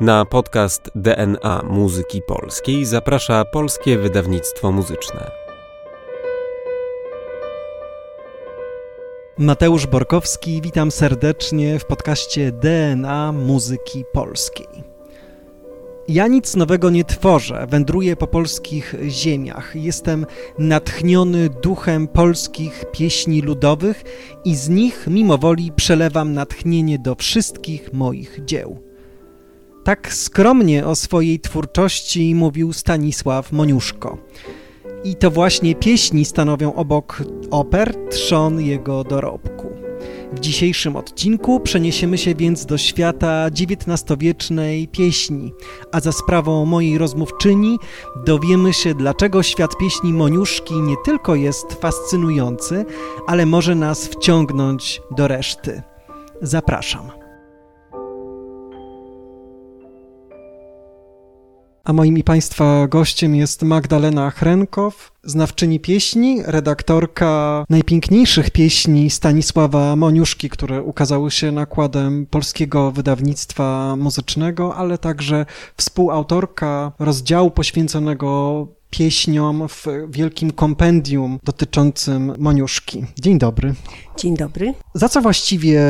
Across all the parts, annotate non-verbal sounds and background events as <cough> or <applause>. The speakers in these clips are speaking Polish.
Na podcast DNA Muzyki Polskiej zaprasza Polskie Wydawnictwo Muzyczne. Mateusz Borkowski, witam serdecznie w podcaście DNA Muzyki Polskiej. Ja nic nowego nie tworzę, wędruję po polskich ziemiach. Jestem natchniony duchem polskich pieśni ludowych i z nich mimowoli przelewam natchnienie do wszystkich moich dzieł. Tak skromnie o swojej twórczości mówił Stanisław Moniuszko. I to właśnie pieśni stanowią obok oper trzon jego dorobku. W dzisiejszym odcinku przeniesiemy się więc do świata XIX-wiecznej pieśni, a za sprawą mojej rozmówczyni dowiemy się, dlaczego świat pieśni Moniuszki nie tylko jest fascynujący, ale może nas wciągnąć do reszty. Zapraszam. A moim i Państwa gościem jest Magdalena Chrenkow, znawczyni pieśni, redaktorka najpiękniejszych pieśni Stanisława Moniuszki, które ukazały się nakładem polskiego wydawnictwa muzycznego, ale także współautorka rozdziału poświęconego pieśniom w wielkim kompendium dotyczącym Moniuszki. Dzień dobry. Dzień dobry. Za co właściwie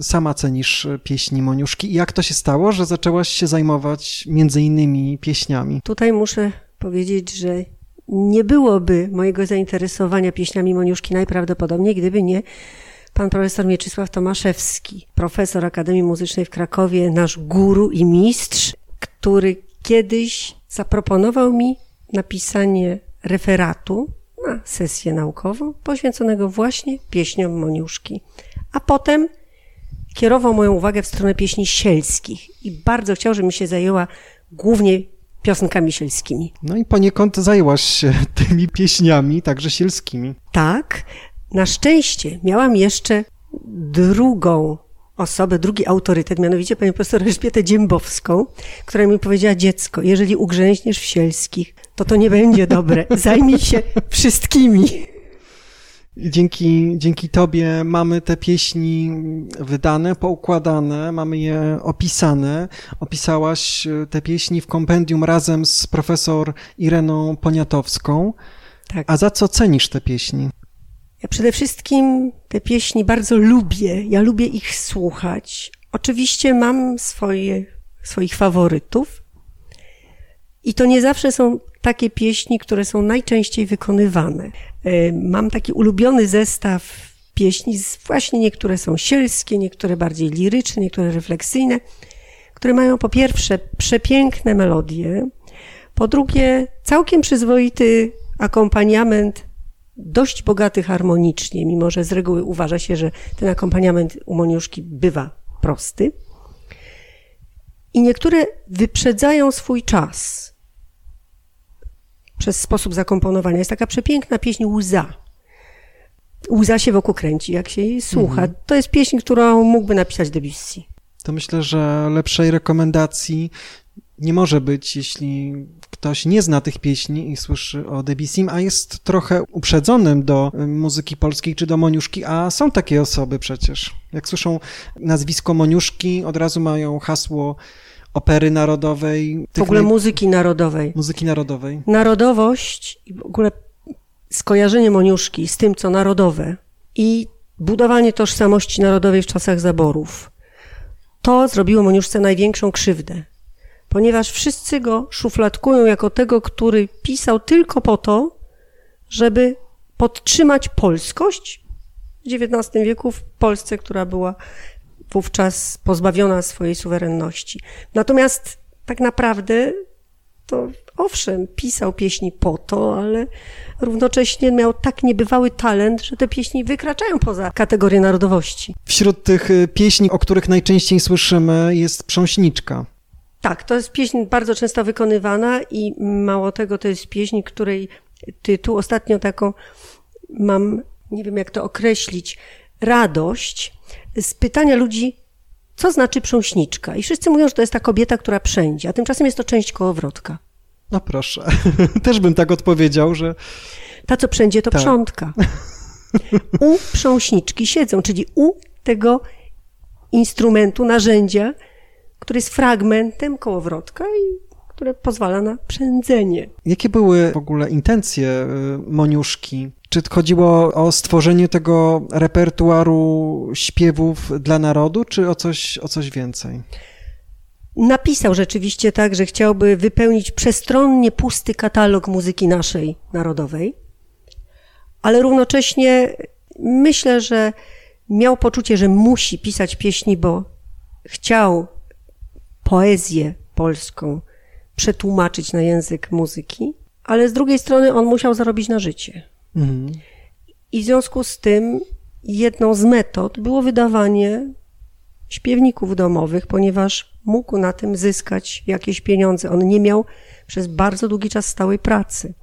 sama cenisz pieśni Moniuszki i jak to się stało, że zaczęłaś się zajmować między innymi pieśniami? Tutaj muszę powiedzieć, że nie byłoby mojego zainteresowania pieśniami Moniuszki najprawdopodobniej, gdyby nie pan profesor Mieczysław Tomaszewski, profesor Akademii Muzycznej w Krakowie, nasz guru i mistrz, który kiedyś zaproponował mi napisanie referatu na sesję naukową poświęconego właśnie pieśniom Moniuszki. A potem kierował moją uwagę w stronę pieśni sielskich i bardzo chciał, żebym się zajęła głównie piosenkami sielskimi. No i poniekąd zajęłaś się <laughs> tymi pieśniami, także sielskimi. Tak. Na szczęście miałam jeszcze drugą osobę, drugi autorytet, mianowicie panią profesor Elżbietę Dziębowską, która mi powiedziała, dziecko, jeżeli ugrzęźniesz w sielskich, to to nie będzie dobre. <laughs> Zajmij się wszystkimi. Dzięki, dzięki Tobie mamy te pieśni wydane, poukładane, mamy je opisane. Opisałaś e, te pieśni w kompendium razem z profesor Ireną Poniatowską. Tak. A za co cenisz te pieśni? Ja przede wszystkim te pieśni bardzo lubię. Ja lubię ich słuchać. Oczywiście mam swoje, swoich faworytów. I to nie zawsze są takie pieśni, które są najczęściej wykonywane. E, mam taki ulubiony zestaw pieśni, właśnie niektóre są sielskie, niektóre bardziej liryczne, niektóre refleksyjne, które mają po pierwsze przepiękne melodie, po drugie całkiem przyzwoity akompaniament, dość bogaty harmonicznie, mimo że z reguły uważa się, że ten akompaniament u Moniuszki bywa prosty. I niektóre wyprzedzają swój czas przez sposób zakomponowania. Jest taka przepiękna pieśń Łza. Łza się wokół kręci, jak się jej słucha. Mhm. To jest pieśń, którą mógłby napisać Debussy. To myślę, że lepszej rekomendacji nie może być, jeśli ktoś nie zna tych pieśni i słyszy o Debussy, a jest trochę uprzedzonym do muzyki polskiej czy do Moniuszki, a są takie osoby przecież. Jak słyszą nazwisko Moniuszki, od razu mają hasło opery narodowej. W ogóle naj... muzyki narodowej. Muzyki narodowej. Narodowość i w ogóle skojarzenie Moniuszki z tym, co narodowe i budowanie tożsamości narodowej w czasach zaborów. To zrobiło Moniuszce największą krzywdę, ponieważ wszyscy go szufladkują jako tego, który pisał tylko po to, żeby podtrzymać polskość w XIX wieku w Polsce, która była wówczas pozbawiona swojej suwerenności. Natomiast tak naprawdę to owszem, pisał pieśni po to, ale równocześnie miał tak niebywały talent, że te pieśni wykraczają poza kategorię narodowości. Wśród tych y, pieśni, o których najczęściej słyszymy, jest Prząśniczka. Tak, to jest pieśń bardzo często wykonywana i mało tego, to jest pieśń, której tytuł ostatnio taką mam, nie wiem jak to określić, radość z pytania ludzi, co znaczy prząśniczka. I wszyscy mówią, że to jest ta kobieta, która przędzie, a tymczasem jest to część kołowrotka. No proszę, <laughs> też bym tak odpowiedział, że... Ta, co przędzie, to tak. przątka. U prząśniczki siedzą, czyli u tego instrumentu, narzędzia, który jest fragmentem kołowrotka i które pozwala na przędzenie. Jakie były w ogóle intencje y, Moniuszki? Czy chodziło o stworzenie tego repertuaru śpiewów dla narodu, czy o coś, o coś więcej? Napisał rzeczywiście tak, że chciałby wypełnić przestronnie pusty katalog muzyki naszej narodowej, ale równocześnie myślę, że miał poczucie, że musi pisać pieśni, bo chciał poezję polską przetłumaczyć na język muzyki, ale z drugiej strony on musiał zarobić na życie. Mhm. I w związku z tym jedną z metod było wydawanie śpiewników domowych, ponieważ mógł na tym zyskać jakieś pieniądze. On nie miał przez bardzo długi czas stałej pracy.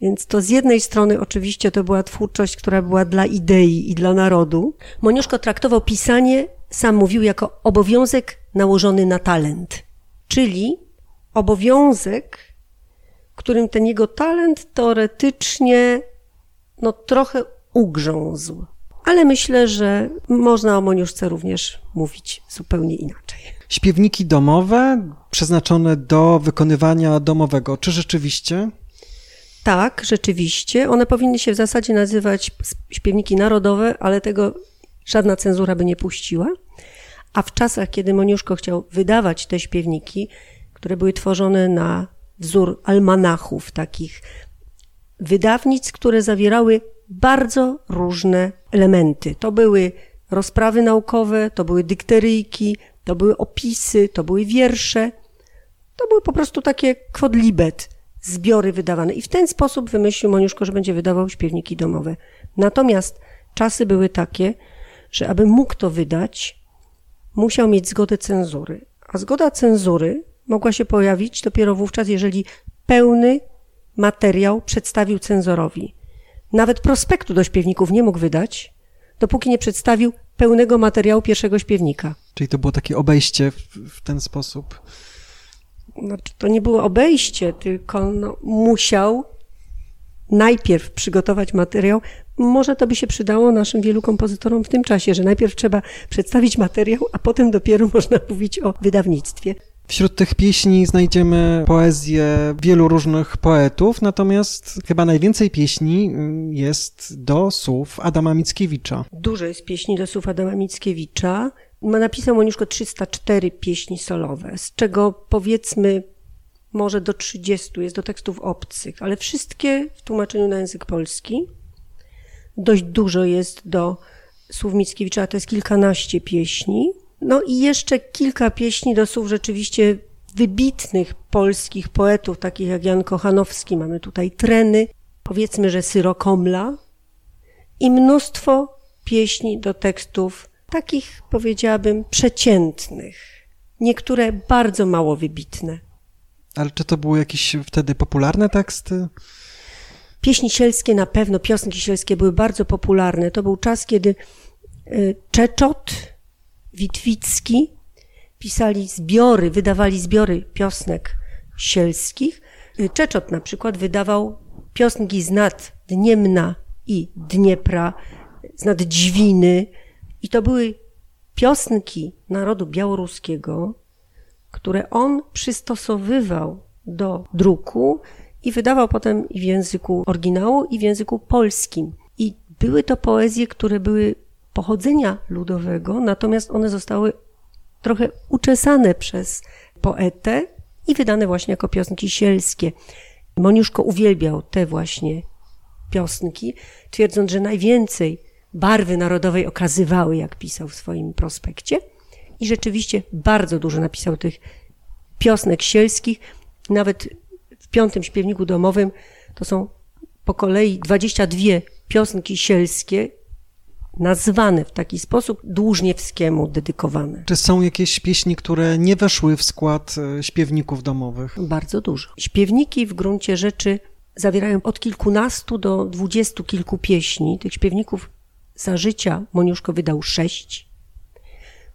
Więc to z jednej strony oczywiście to była twórczość, która była dla idei i dla narodu. Moniuszko traktował pisanie, sam mówił, jako obowiązek nałożony na talent. Czyli obowiązek, którym ten jego talent teoretycznie no, trochę ugrzązł. Ale myślę, że można o Moniuszce również mówić zupełnie inaczej. Śpiewniki domowe przeznaczone do wykonywania domowego, czy rzeczywiście? Tak, rzeczywiście. One powinny się w zasadzie nazywać śpiewniki narodowe, ale tego żadna cenzura by nie puściła. A w czasach, kiedy Moniuszko chciał wydawać te śpiewniki, które były tworzone na wzór almanachów, takich wydawnic, które zawierały bardzo różne elementy. To były rozprawy naukowe, to były dykteryjki, to były opisy, to były wiersze. To były po prostu takie quodlibet, zbiory wydawane. I w ten sposób wymyślił Moniuszko, że będzie wydawał śpiewniki domowe. Natomiast czasy były takie, że aby mógł to wydać, musiał mieć zgodę cenzury. A zgoda cenzury mogła się pojawić dopiero wówczas, jeżeli pełny materiał przedstawił cenzorowi. Nawet prospektu do śpiewników nie mógł wydać, dopóki nie przedstawił pełnego materiału pierwszego śpiewnika. Czyli to było takie obejście w, w ten sposób. Znaczy, to nie było obejście, tylko no, musiał najpierw przygotować materiał. Może to by się przydało naszym wielu kompozytorom w tym czasie, że najpierw trzeba przedstawić materiał, a potem dopiero można mówić o wydawnictwie. Wśród tych pieśni znajdziemy poezję wielu różnych poetów, natomiast chyba najwięcej pieśni mm, jest do słów Adama Mickiewicza. Dużo jest pieśni do słów Adama Mickiewicza. Napisał Moniuszko 304 pieśni solowe, z czego powiedzmy może do 30 jest do tekstów obcych, ale wszystkie w tłumaczeniu na język polski. Dość dużo jest do słów Mickiewicza, to jest kilkanaście pieśni. No i jeszcze kilka pieśni do słów rzeczywiście wybitnych polskich poetów, takich jak Jan Kochanowski, mamy tutaj treny, powiedzmy, że Syrokomla i mnóstwo pieśni do tekstów takich, powiedziałabym, przeciętnych. Niektóre bardzo mało wybitne. Ale czy to były jakieś wtedy popularne teksty? Pieśni sielskie na pewno, piosenki sielskie były bardzo popularne. To był czas, kiedy y, Czeczot, Witwicki pisali zbiory, wydawali zbiory piosnek sielskich. Czeczot na przykład wydawał piosenki z nad Dniemna i Dniepra, z nad Dźwiny. I to były piosenki narodu białoruskiego, które on przystosowywał do druku i wydawał potem i w języku oryginału, i w języku polskim. I były to poezje, które były pochodzenia ludowego, natomiast one zostały trochę uczesane przez poetę i wydane właśnie jako piosenki sielskie. Moniuszko uwielbiał te właśnie piosenki, twierdząc, że najwięcej barwy narodowej okazywały, jak pisał w swoim prospekcie. I rzeczywiście bardzo dużo napisał tych piosnek sielskich. Nawet piątym śpiewniku domowym to są po kolei 22 piosenki sielskie, nazwane w taki sposób Dłużniewskiemu dedykowane. Czy są jakieś pieśni, które nie weszły w skład e, śpiewników domowych? Bardzo dużo. Śpiewniki w gruncie rzeczy zawierają od kilkunastu do dwudziestu kilku pieśni. Tych śpiewników za życia Moniuszko wydał sześć.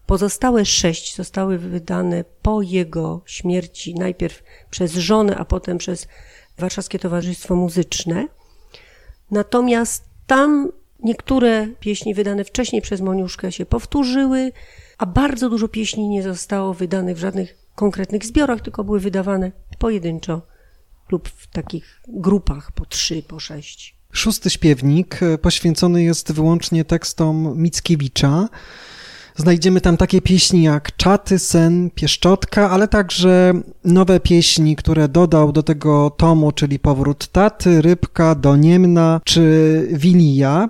Pozostałe sześć zostały wydane po jego śmierci, najpierw przez żonę, a potem przez Warszawskie Towarzystwo Muzyczne. Natomiast tam Niektóre pieśni wydane wcześniej przez Moniuszkę się powtórzyły, a bardzo dużo pieśni nie zostało wydanych w żadnych konkretnych zbiorach, tylko były wydawane pojedynczo lub w takich grupach po trzy, po sześć. Szósty śpiewnik poświęcony jest wyłącznie tekstom Mickiewicza. Znajdziemy tam takie pieśni jak Czaty, Sen, Pieszczotka, ale także nowe pieśni, które dodał do tego tomu, czyli Powrót Taty, Rybka, Doniemna czy Wilija.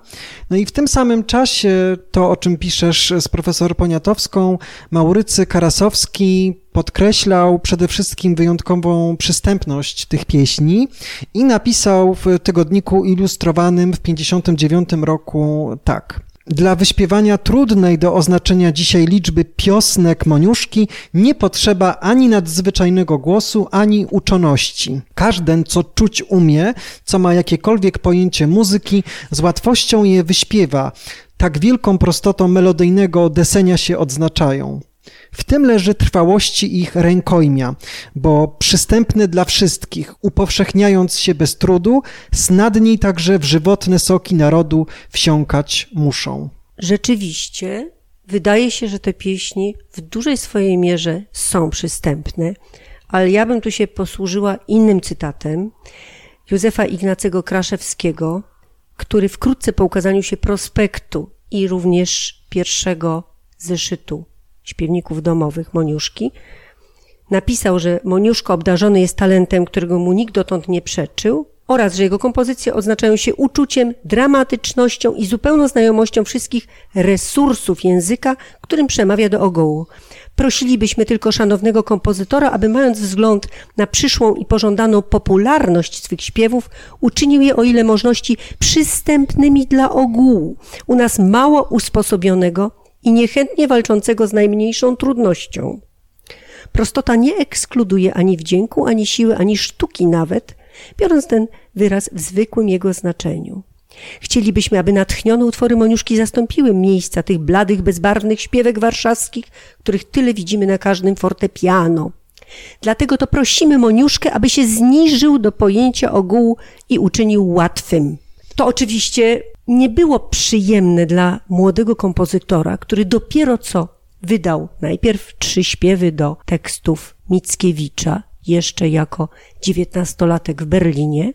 No i w tym samym czasie to, o czym piszesz z profesor Poniatowską, Maurycy Karasowski podkreślał przede wszystkim wyjątkową przystępność tych pieśni i napisał w tygodniku ilustrowanym w 59 roku tak. Dla wyśpiewania trudnej do oznaczenia dzisiaj liczby piosnek Moniuszki nie potrzeba ani nadzwyczajnego głosu, ani uczoności. Każden, co czuć umie, co ma jakiekolwiek pojęcie muzyki, z łatwością je wyśpiewa. Tak wielką prostotą melodyjnego desenia się odznaczają. W tym leży trwałości ich rękojmia, bo przystępny dla wszystkich, upowszechniając się bez trudu, snadniej także w żywotne soki narodu wsiąkać muszą. Rzeczywiście, wydaje się, że te pieśni w dużej swojej mierze są przystępne, ale ja bym tu się posłużyła innym cytatem Józefa Ignacego Kraszewskiego, który wkrótce po ukazaniu się prospektu i również pierwszego zeszytu śpiewników domowych Moniuszki, napisał, że Moniuszko obdarzony jest talentem, którego mu nikt dotąd nie przeczył, oraz że jego kompozycje odznaczają się uczuciem, dramatycznością i zupełną znajomością wszystkich resursów języka, którym przemawia do ogołu. Prosilibyśmy tylko szanownego kompozytora, aby mając wzgląd na przyszłą i pożądaną popularność swych śpiewów, uczynił je o ile możności przystępnymi dla ogółu, u nas mało usposobionego i niechętnie walczącego z najmniejszą trudnością. Prostota nie ekskluduje ani wdzięku, ani siły, ani sztuki nawet, biorąc ten wyraz w zwykłym jego znaczeniu. Chcielibyśmy, aby natchnione utwory Moniuszki zastąpiły miejsca tych bladych, bezbarwnych śpiewek warszawskich, których tyle widzimy na każdym fortepiano. Dlatego to prosimy Moniuszkę, aby się zniżył do pojęcia ogółu i uczynił łatwym. To oczywiście nie było przyjemne dla młodego kompozytora, który dopiero co wydał najpierw trzy śpiewy do tekstów Mickiewicza, jeszcze jako dziewiętnastolatek w Berlinie,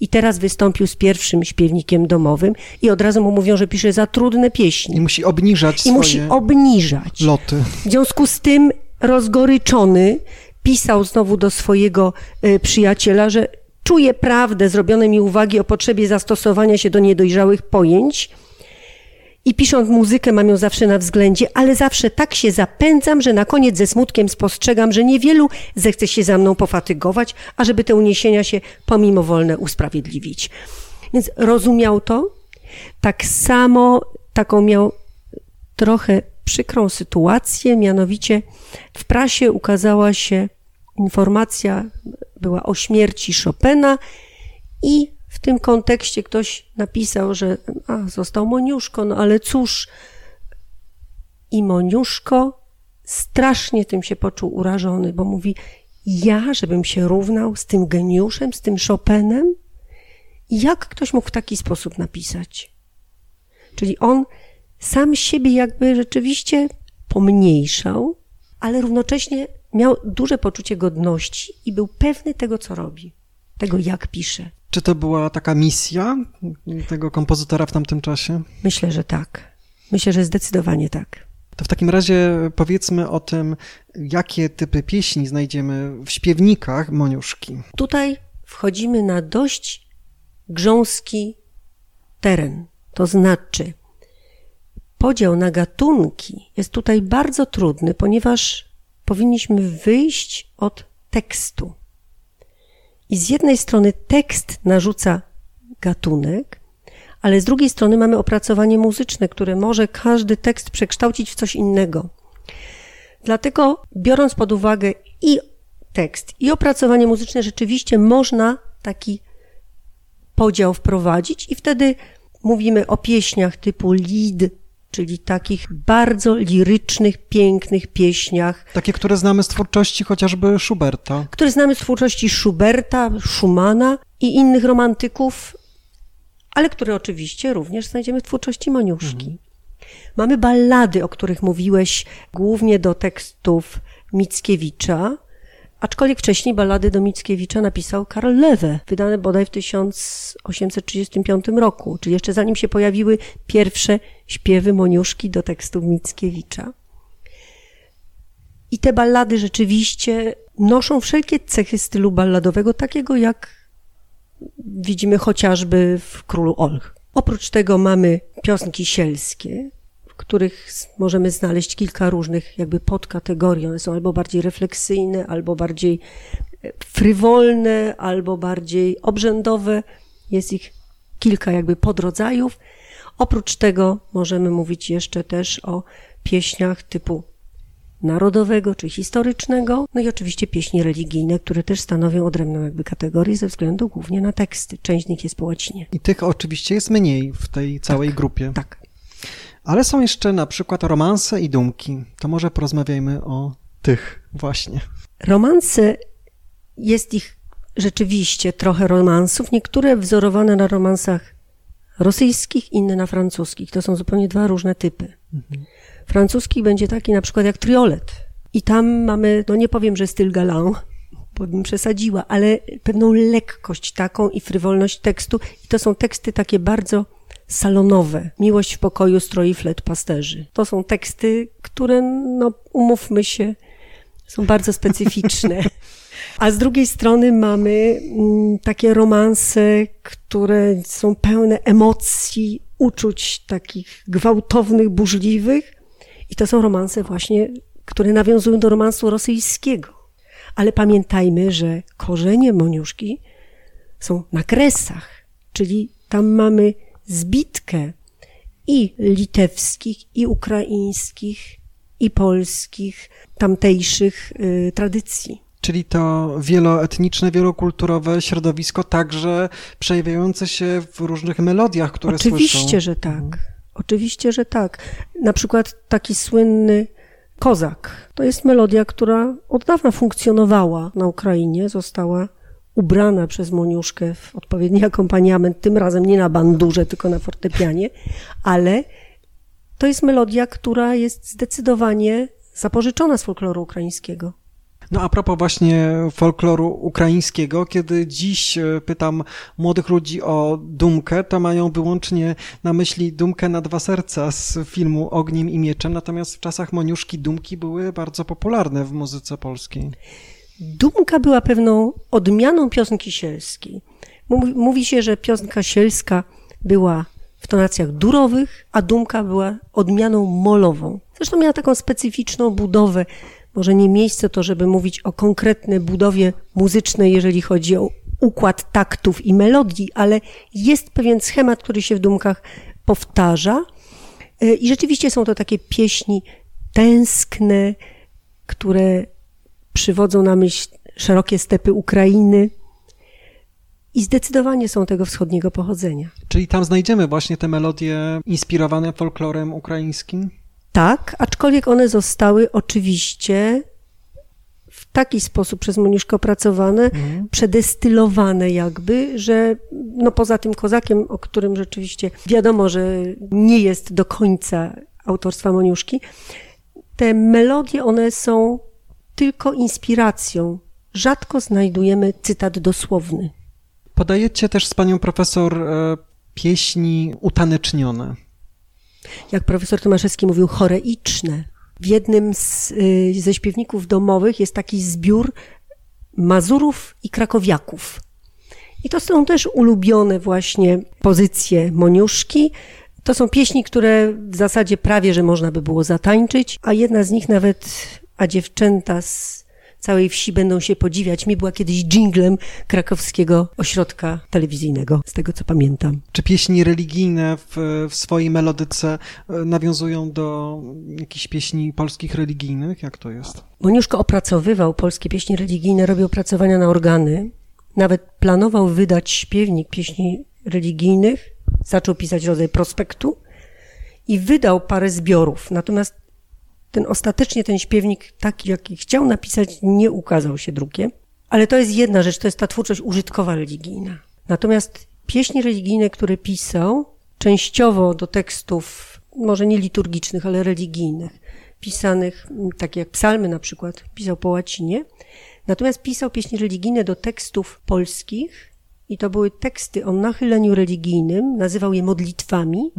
i teraz wystąpił z pierwszym śpiewnikiem domowym i od razu mu mówią, że pisze za trudne pieśni. I musi obniżać I swoje musi obniżać. loty. W związku z tym rozgoryczony pisał znowu do swojego y, przyjaciela, że czuje prawdę, zrobione mi uwagi o potrzebie zastosowania się do niedojrzałych pojęć i pisząc muzykę mam ją zawsze na względzie, ale zawsze tak się zapędzam, że na koniec ze smutkiem spostrzegam, że niewielu zechce się za mną pofatygować, ażeby te uniesienia się pomimowolne usprawiedliwić. Więc rozumiał to. Tak samo taką miał trochę przykrą sytuację, mianowicie w prasie ukazała się informacja, była o śmierci Chopina i w tym kontekście ktoś napisał, że a, został Moniuszko, no ale cóż. I Moniuszko strasznie tym się poczuł urażony, bo mówi, ja, żebym się równał z tym geniuszem, z tym Chopinem? Jak ktoś mógł w taki sposób napisać? Czyli on sam siebie jakby rzeczywiście pomniejszał, ale równocześnie miał duże poczucie godności i był pewny tego, co robi, tego, jak pisze. Czy to była taka misja tego kompozytora w tamtym czasie? Myślę, że tak. Myślę, że zdecydowanie tak. To w takim razie powiedzmy o tym, jakie typy pieśni znajdziemy w śpiewnikach Moniuszki. Tutaj wchodzimy na dość grząski teren. To znaczy, podział na gatunki jest tutaj bardzo trudny, ponieważ powinniśmy wyjść od tekstu. I z jednej strony tekst narzuca gatunek, ale z drugiej strony mamy opracowanie muzyczne, które może każdy tekst przekształcić w coś innego. Dlatego, biorąc pod uwagę i tekst, i opracowanie muzyczne, rzeczywiście można taki podział wprowadzić, i wtedy mówimy o pieśniach typu lead, czyli takich bardzo lirycznych, pięknych pieśniach. Takie, które znamy z twórczości chociażby Schuberta. Które znamy z twórczości Schuberta, Schumana i innych romantyków, ale które oczywiście również znajdziemy w twórczości Moniuszki. Mhm. Mamy ballady, o których mówiłeś, głównie do tekstów Mickiewicza, aczkolwiek wcześniej ballady do Mickiewicza napisał Karl Lewe, wydane bodaj w 1835 roku, czyli jeszcze zanim się pojawiły pierwsze śpiewy Moniuszki do tekstów Mickiewicza. I te ballady rzeczywiście noszą wszelkie cechy stylu balladowego, takiego jak widzimy chociażby w Królu Olch. Oprócz tego mamy piosenki sielskie, których możemy znaleźć kilka różnych jakby podkategorii. One są albo bardziej refleksyjne, albo bardziej e, frywolne, albo bardziej obrzędowe. Jest ich kilka jakby podrodzajów. Oprócz tego możemy mówić jeszcze też o pieśniach typu narodowego czy historycznego, no i oczywiście pieśni religijne, które też stanowią odrębną jakby kategorię ze względu głównie na teksty. Część z nich jest po łacinie. I tych oczywiście jest mniej w tej całej tak, grupie. Tak. Ale są jeszcze na przykład romanse i dumki. To może porozmawiajmy o tych właśnie. Romanse, jest ich rzeczywiście trochę romansów, niektóre wzorowane na romansach rosyjskich, inne na francuskich. To są zupełnie dwa różne typy. Mhm. Francuski będzie taki na przykład jak triolet. I tam mamy, no nie powiem, że styl galant, bo bym przesadziła, ale pewną lekkość taką i frywolność tekstu. I to są teksty takie bardzo salonowe. Miłość w pokoju stroi flet pasterzy. To są teksty, które, no umówmy się, są bardzo specyficzne. <laughs> A z drugiej strony mamy mm, takie romanse, które są pełne emocji, uczuć takich gwałtownych, burzliwych, i to są romanse właśnie, które nawiązują do romansu rosyjskiego. Ale pamiętajmy, że korzenie Moniuszki są na kresach, czyli tam mamy zbitkę i litewskich, i ukraińskich, i polskich, tamtejszych y, tradycji. Czyli to wieloetniczne, wielokulturowe środowisko, także przejawiające się w różnych melodiach, które Oczywiście, słyszą. że tak. Mhm. Oczywiście, że tak. Na przykład taki słynny Kozak. To jest melodia, która od dawna funkcjonowała na Ukrainie, została ubrana przez Moniuszkę w odpowiedni <laughs> akompaniament, tym razem nie na bandurze, tylko na fortepianie, ale to jest melodia, która jest zdecydowanie zapożyczona z folkloru ukraińskiego. No a propos właśnie folkloru ukraińskiego, kiedy dziś e, pytam młodych ludzi o dumkę, to mają wyłącznie na myśli dumkę na dwa serca z filmu Ogniem i Mieczem, natomiast w czasach Moniuszki dumki były bardzo popularne w muzyce polskiej. Dumka była pewną odmianą piosenki sielskiej. Mówi się, że piosenka sielska była w tonacjach durowych, a dumka była odmianą molową. Zresztą miała taką specyficzną budowę może nie miejsce to, żeby mówić o konkretnej budowie muzycznej, jeżeli chodzi o układ taktów i melodii, ale jest pewien schemat, który się w dumkach powtarza. E, I rzeczywiście są to takie pieśni tęskne, które przywodzą na myśl szerokie stepy Ukrainy. I zdecydowanie są tego wschodniego pochodzenia. Czyli tam znajdziemy właśnie te melodie inspirowane folklorem ukraińskim? Tak, aczkolwiek one zostały oczywiście w taki sposób przez Moniuszkę opracowane, mhm. przedestylowane jakby, że no poza tym kozakiem, o którym rzeczywiście wiadomo, że nie jest do końca autorstwa Moniuszki, te melodie, one są tylko inspiracją. Rzadko znajdujemy cytat dosłowny. Podajecie też z panią profesor e, pieśni utanecznione jak profesor Tomaszewski mówił, choreiczne. W jednym z, y, ze śpiewników domowych jest taki zbiór Mazurów i Krakowiaków. I to są też ulubione właśnie pozycje Moniuszki. To są pieśni, które w zasadzie prawie, że można by było zatańczyć, a jedna z nich nawet, a dziewczęta z całej wsi będą się podziwiać. Mi była kiedyś dżinglem krakowskiego ośrodka telewizyjnego, z tego co pamiętam. Czy pieśni religijne w, w swojej melodyce e, nawiązują do jakichś pieśni polskich religijnych? Jak to jest? Moniuszko opracowywał polskie pieśni religijne, robił opracowania na organy. Nawet planował wydać śpiewnik pieśni religijnych. Zaczął pisać rodzaj prospektu i wydał parę zbiorów. Natomiast ten ostatecznie ten śpiewnik, taki jaki chciał napisać, nie ukazał się drukiem. Ale to jest jedna rzecz, to jest ta twórczość użytkowa religijna. Natomiast pieśni religijne, które pisał, częściowo do tekstów może nie liturgicznych, ale religijnych, pisanych, m, tak jak psalmy na przykład, pisał po łacinie. Natomiast pisał pieśni religijne do tekstów polskich i to były teksty o nachyleniu religijnym, nazywał je modlitwami,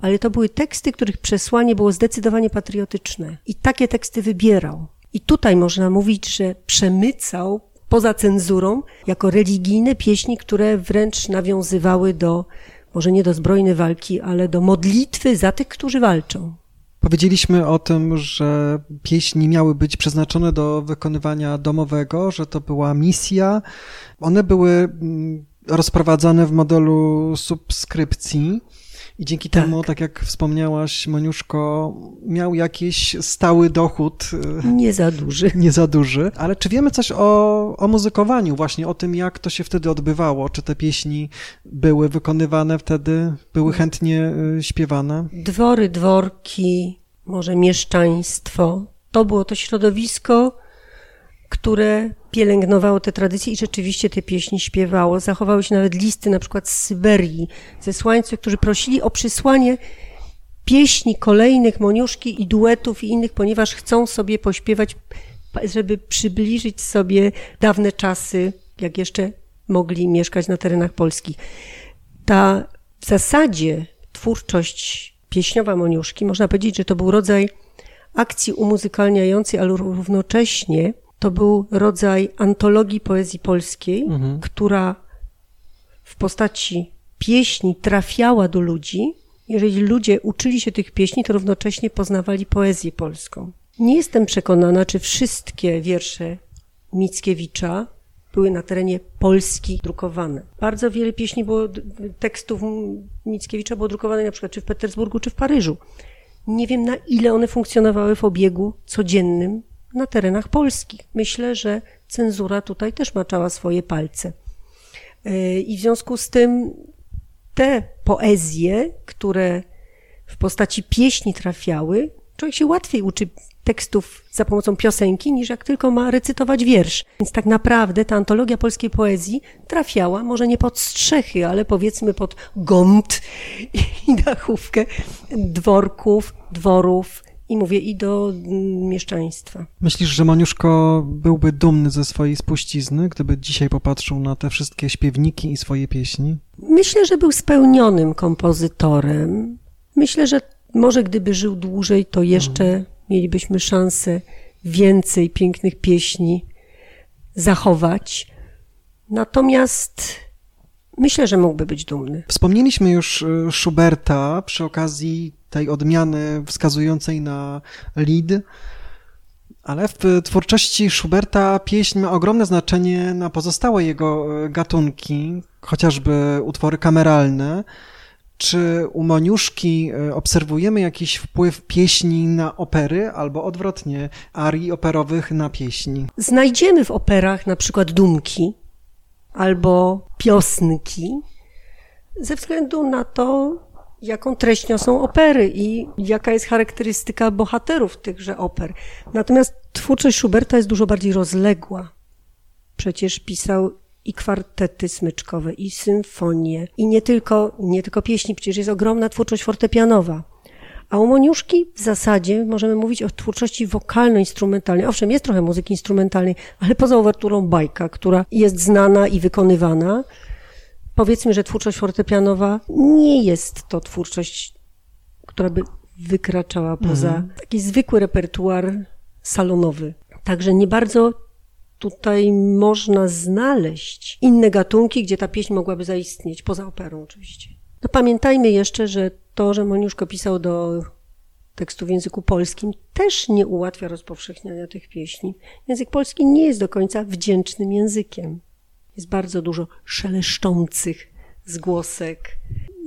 ale to były teksty, których przesłanie było zdecydowanie patriotyczne. I takie teksty wybierał. I tutaj można mówić, że przemycał poza cenzurą jako religijne pieśni, które wręcz nawiązywały do, może nie do zbrojnej walki, ale do modlitwy za tych, którzy walczą. Powiedzieliśmy o tym, że pieśni miały być przeznaczone do wykonywania domowego, że to była misja. One były mm, rozprowadzane w modelu subskrypcji. I dzięki Tak. temu, tak jak wspomniałaś, Moniuszko miał jakiś stały dochód, y, Nie za duży. <laughs> nie za duży. Ale czy wiemy coś o, o muzykowaniu, właśnie o tym, jak to się wtedy odbywało? Czy te pieśni były wykonywane wtedy, były chętnie y, śpiewane? Dwory, dworki, może mieszczaństwo. To było to środowisko, które pielęgnowało te tradycje i rzeczywiście te pieśni śpiewało. Zachowały się nawet listy na przykład z Syberii, zesłańców, którzy prosili o przysłanie pieśni kolejnych Moniuszki i duetów i innych, ponieważ chcą sobie pośpiewać, żeby przybliżyć sobie dawne czasy, jak jeszcze mogli mieszkać na terenach Polski. Ta w zasadzie twórczość pieśniowa Moniuszki, można powiedzieć, że to był rodzaj akcji umuzykalniającej, ale równocześnie to był rodzaj antologii poezji polskiej, która w postaci pieśni trafiała do ludzi. Jeżeli ludzie uczyli się tych pieśni, to równocześnie poznawali poezję polską. Nie jestem przekonana, czy wszystkie wiersze Mickiewicza były na terenie Polski drukowane. Bardzo wiele pieśni było, tekstów Mickiewicza było drukowane na przykład czy w Petersburgu, czy w Paryżu. Nie wiem, na ile one funkcjonowały w obiegu codziennym na terenach polskich. Myślę, że cenzura tutaj też maczała swoje palce. Yy, I w związku z tym te poezje, które w postaci pieśni trafiały, człowiek się łatwiej uczy tekstów za pomocą piosenki, niż jak tylko ma recytować wiersz. Więc tak naprawdę ta antologia polskiej poezji trafiała, może nie pod strzechy, ale powiedzmy pod gąt i dachówkę dworków, dworów i mówię i do mm, mieszczaństwa. Myślisz, że Moniuszko byłby dumny ze swojej spuścizny, gdyby dzisiaj popatrzył na te wszystkie śpiewniki i swoje pieśni? Myślę, że był spełnionym kompozytorem. Myślę, że może gdyby żył dłużej, to jeszcze mielibyśmy szansę więcej pięknych pieśni zachować. Natomiast myślę, że mógłby być dumny. Wspomnieliśmy już y, Schuberta przy okazji tej odmiany wskazującej na Lied, ale w twórczości Schuberta pieśń ma ogromne znaczenie na pozostałe jego y, gatunki, chociażby utwory kameralne. Czy u Moniuszki y, obserwujemy jakiś wpływ pieśni na opery, albo odwrotnie, arii operowych na pieśni? Znajdziemy w operach na przykład dumki albo piosnki ze względu na to, jaką treść niosą opery i jaka jest charakterystyka bohaterów tychże oper. Natomiast twórczość Schuberta jest dużo bardziej rozległa. Przecież pisał i kwartety smyczkowe, i symfonie, i nie tylko, nie tylko pieśni, przecież jest ogromna twórczość fortepianowa. A u Moniuszki w zasadzie możemy mówić o twórczości wokalno-instrumentalnej. Owszem, jest trochę muzyki instrumentalnej, ale poza uwerturą bajka, która jest znana i wykonywana, powiedzmy, że twórczość fortepianowa nie jest to twórczość, która by wykraczała poza taki zwykły repertuar salonowy. Także nie bardzo tutaj można znaleźć inne gatunki, gdzie ta pieśń mogłaby zaistnieć, poza operą oczywiście. No pamiętajmy jeszcze, że to, że Moniuszko pisał do tekstu w języku polskim, też nie ułatwia rozpowszechniania tych pieśni. Język polski nie jest do końca wdzięcznym językiem. Jest bardzo dużo szeleszczących zgłosek.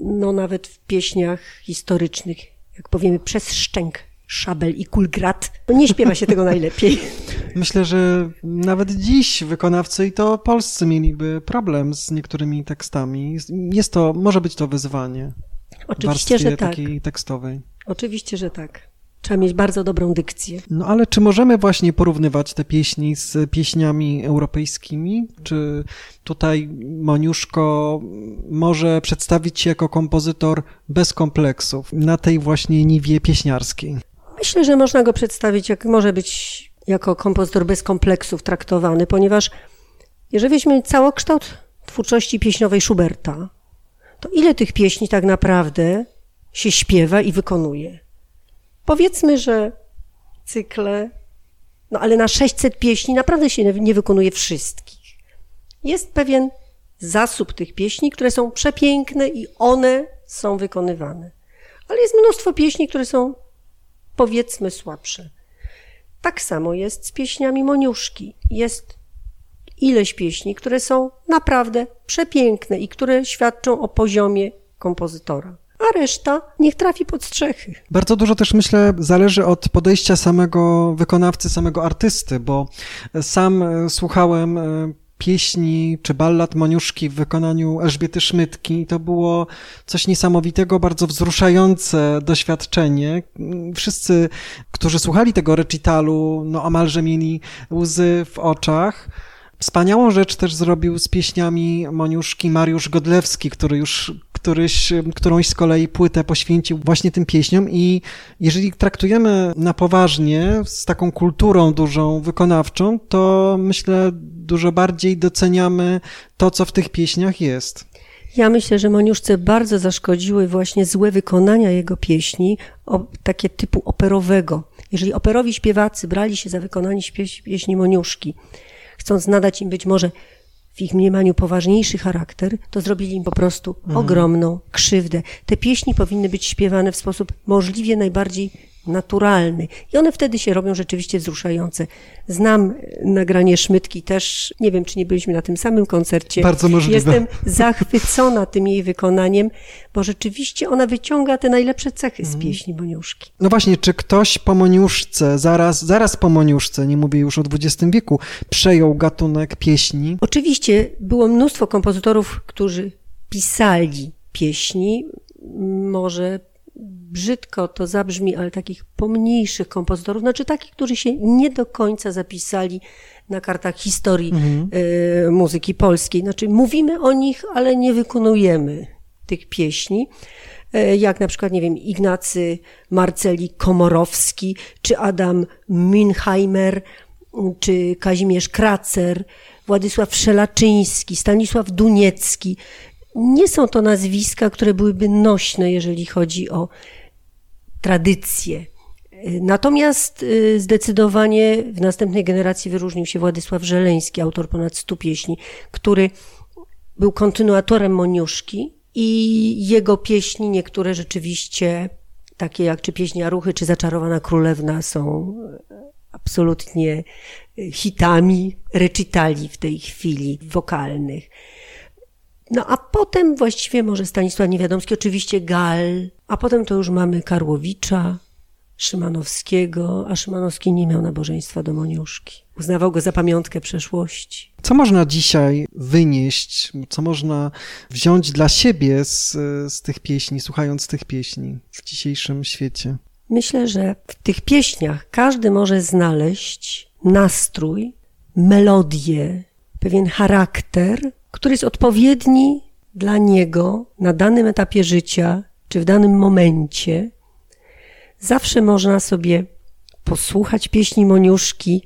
No nawet w pieśniach historycznych, jak powiemy przez szczęk, szabel i kulgrat, no nie śpiewa się tego najlepiej. <laughs> Myślę, że nawet dziś wykonawcy i to polscy mieliby problem z niektórymi tekstami. Jest to, może być to wyzwanie Oczywiście, że tak. takiej tekstowej. Oczywiście, że tak. Trzeba mieć bardzo dobrą dykcję. No ale czy możemy właśnie porównywać te pieśni z pieśniami europejskimi? Czy tutaj Moniuszko może przedstawić się jako kompozytor bez kompleksów na tej właśnie niwie pieśniarskiej? Myślę, że można go przedstawić, jak może być jako kompozytor bez kompleksów traktowany, ponieważ jeżeli weźmiemy całokształt twórczości pieśniowej Schuberta, to ile tych pieśni tak naprawdę się śpiewa i wykonuje? Powiedzmy, że cykle, no ale na 600 pieśni naprawdę się nie wykonuje wszystkich. Jest pewien zasób tych pieśni, które są przepiękne i one są wykonywane. Ale jest mnóstwo pieśni, które są powiedzmy słabsze. Tak samo jest z pieśniami Moniuszki. Jest ileś pieśni, które są naprawdę przepiękne i które świadczą o poziomie kompozytora. A reszta niech trafi pod strzechy. Bardzo dużo też myślę zależy od podejścia samego wykonawcy, samego artysty, bo sam e, słuchałem e, pieśni czy ballad Moniuszki w wykonaniu Elżbiety Szmytki. To było coś niesamowitego, bardzo wzruszające doświadczenie. Wszyscy, którzy słuchali tego recitalu, no omalże mieli łzy w oczach. Wspaniałą rzecz też zrobił z pieśniami Moniuszki Mariusz Godlewski, który już któryś, którąś z kolei płytę poświęcił właśnie tym pieśniom i jeżeli traktujemy na poważnie, z taką kulturą dużą wykonawczą, to myślę dużo bardziej doceniamy to, co w tych pieśniach jest. Ja myślę, że Moniuszce bardzo zaszkodziły właśnie złe wykonania jego pieśni, o, takie typu operowego. Jeżeli operowi śpiewacy brali się za wykonanie pieśni Moniuszki, chcąc nadać im być może w ich mniemaniu poważniejszy charakter, to zrobili im po prostu mhm. ogromną krzywdę. Te pieśni powinny być śpiewane w sposób możliwie najbardziej naturalny. I one wtedy się robią rzeczywiście wzruszające. Znam nagranie Szmytki też, nie wiem, czy nie byliśmy na tym samym koncercie. Bardzo możliwe. Jestem zachwycona tym jej wykonaniem, bo rzeczywiście ona wyciąga te najlepsze cechy z mhm. pieśni Moniuszki. No właśnie, czy ktoś po Moniuszce, zaraz, zaraz po Moniuszce, nie mówię już o XX wieku, przejął gatunek pieśni? Oczywiście było mnóstwo kompozytorów, którzy pisali pieśni, może brzydko to zabrzmi, ale takich pomniejszych kompozytorów, znaczy takich, którzy się nie do końca zapisali na kartach historii mhm. y, muzyki polskiej. Znaczy mówimy o nich, ale nie wykonujemy tych pieśni. Y, jak na przykład, nie wiem, Ignacy Marceli Komorowski, czy Adam Münheimer, czy Kazimierz Kracer, Władysław Szelaczyński, Stanisław Duniecki. Nie są to nazwiska, które byłyby nośne, jeżeli chodzi o tradycje. Natomiast y, zdecydowanie w następnej generacji wyróżnił się Władysław Żeleński, autor ponad stu pieśni, który był kontynuatorem Moniuszki i jego pieśni, niektóre rzeczywiście, takie jak czy pieśnia Ruchy, czy Zaczarowana Królewna są absolutnie hitami recitali w tej chwili wokalnych. No a potem właściwie może Stanisław Niewiadomski, oczywiście Gal, a potem to już mamy Karłowicza, Szymanowskiego, a Szymanowski nie miał nabożeństwa do Moniuszki. Uznawał go za pamiątkę przeszłości. Co można dzisiaj wynieść, co można wziąć dla siebie z, z tych pieśni, słuchając tych pieśni w dzisiejszym świecie? Myślę, że w tych pieśniach każdy może znaleźć nastrój, melodię, pewien charakter, który jest odpowiedni dla niego na danym etapie życia czy w danym momencie. Zawsze można sobie posłuchać pieśni Moniuszki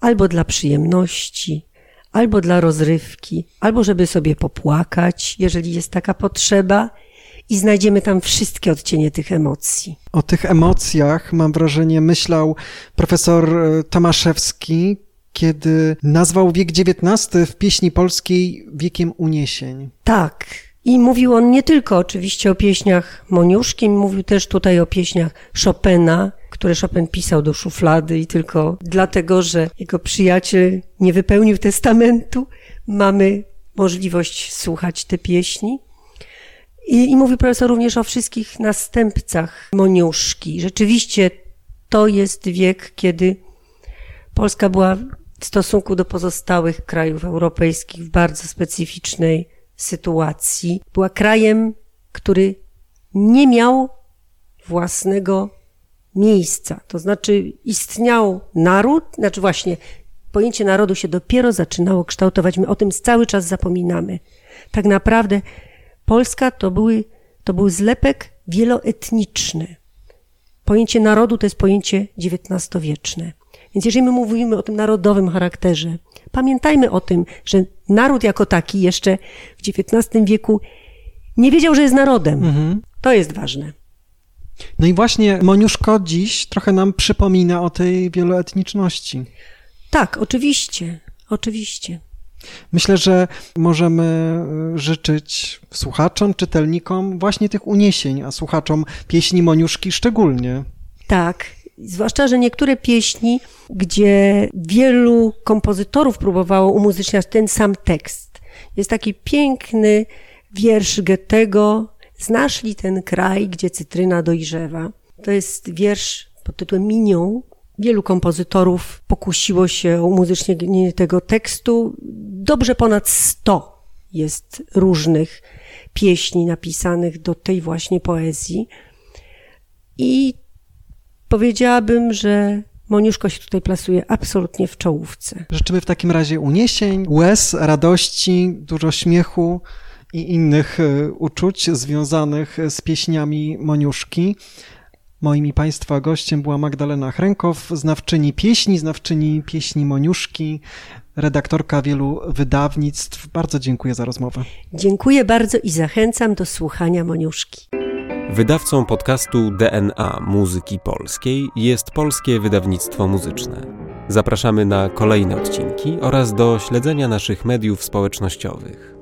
albo dla przyjemności, albo dla rozrywki, albo żeby sobie popłakać, jeżeli jest taka potrzeba, i znajdziemy tam wszystkie odcienie tych emocji. O tych emocjach, mam wrażenie, myślał profesor e, Tomaszewski, kiedy nazwał wiek XIX w pieśni polskiej wiekiem uniesień. Tak. I mówił on nie tylko oczywiście o pieśniach Moniuszki, mówił też tutaj o pieśniach Chopina, które Chopin pisał do szuflady i tylko dlatego, że jego przyjaciel nie wypełnił testamentu, mamy możliwość słuchać te pieśni. I, I mówił profesor również o wszystkich następcach Moniuszki. Rzeczywiście to jest wiek, kiedy Polska była w stosunku do pozostałych krajów europejskich w bardzo specyficznej sytuacji. Była krajem, który nie miał własnego miejsca. To znaczy istniał naród, znaczy właśnie pojęcie narodu się dopiero zaczynało kształtować. My o tym cały czas zapominamy. Tak naprawdę Polska to, były, to był zlepek wieloetniczny. Pojęcie narodu to jest pojęcie XIX-wieczne. Więc jeżeli my mówimy o tym narodowym charakterze, pamiętajmy o tym, że naród jako taki jeszcze w XIX wieku nie wiedział, że jest narodem. Mhm. To jest ważne. No i właśnie Moniuszko dziś trochę nam przypomina o tej wieloetniczności. Tak, oczywiście, oczywiście. Myślę, że możemy y, życzyć słuchaczom, czytelnikom właśnie tych uniesień, a słuchaczom pieśni Moniuszki szczególnie. Tak, zwłaszcza, że niektóre pieśni, gdzie wielu kompozytorów próbowało umuzyczniać ten sam tekst. Jest taki piękny wiersz Goethego, Znasz li ten kraj, gdzie cytryna dojrzewa? To jest wiersz pod tytułem Minion. Wielu kompozytorów pokusiło się o umuzycznienie tego tekstu. Dobrze ponad sto jest różnych pieśni napisanych do tej właśnie poezji. I powiedziałabym, że Moniuszko się tutaj plasuje absolutnie w czołówce. Życzymy w takim razie uniesień, łez, radości, dużo śmiechu i innych e, uczuć związanych z pieśniami Moniuszki. Moim i Państwa gościem była Magdalena Chrękow, znawczyni pieśni, znawczyni pieśni Moniuszki, redaktorka wielu wydawnictw. Bardzo dziękuję za rozmowę. Dziękuję bardzo i zachęcam do słuchania Moniuszki. Wydawcą podcastu DNA Muzyki Polskiej jest Polskie Wydawnictwo Muzyczne. Zapraszamy na kolejne odcinki oraz do śledzenia naszych mediów społecznościowych.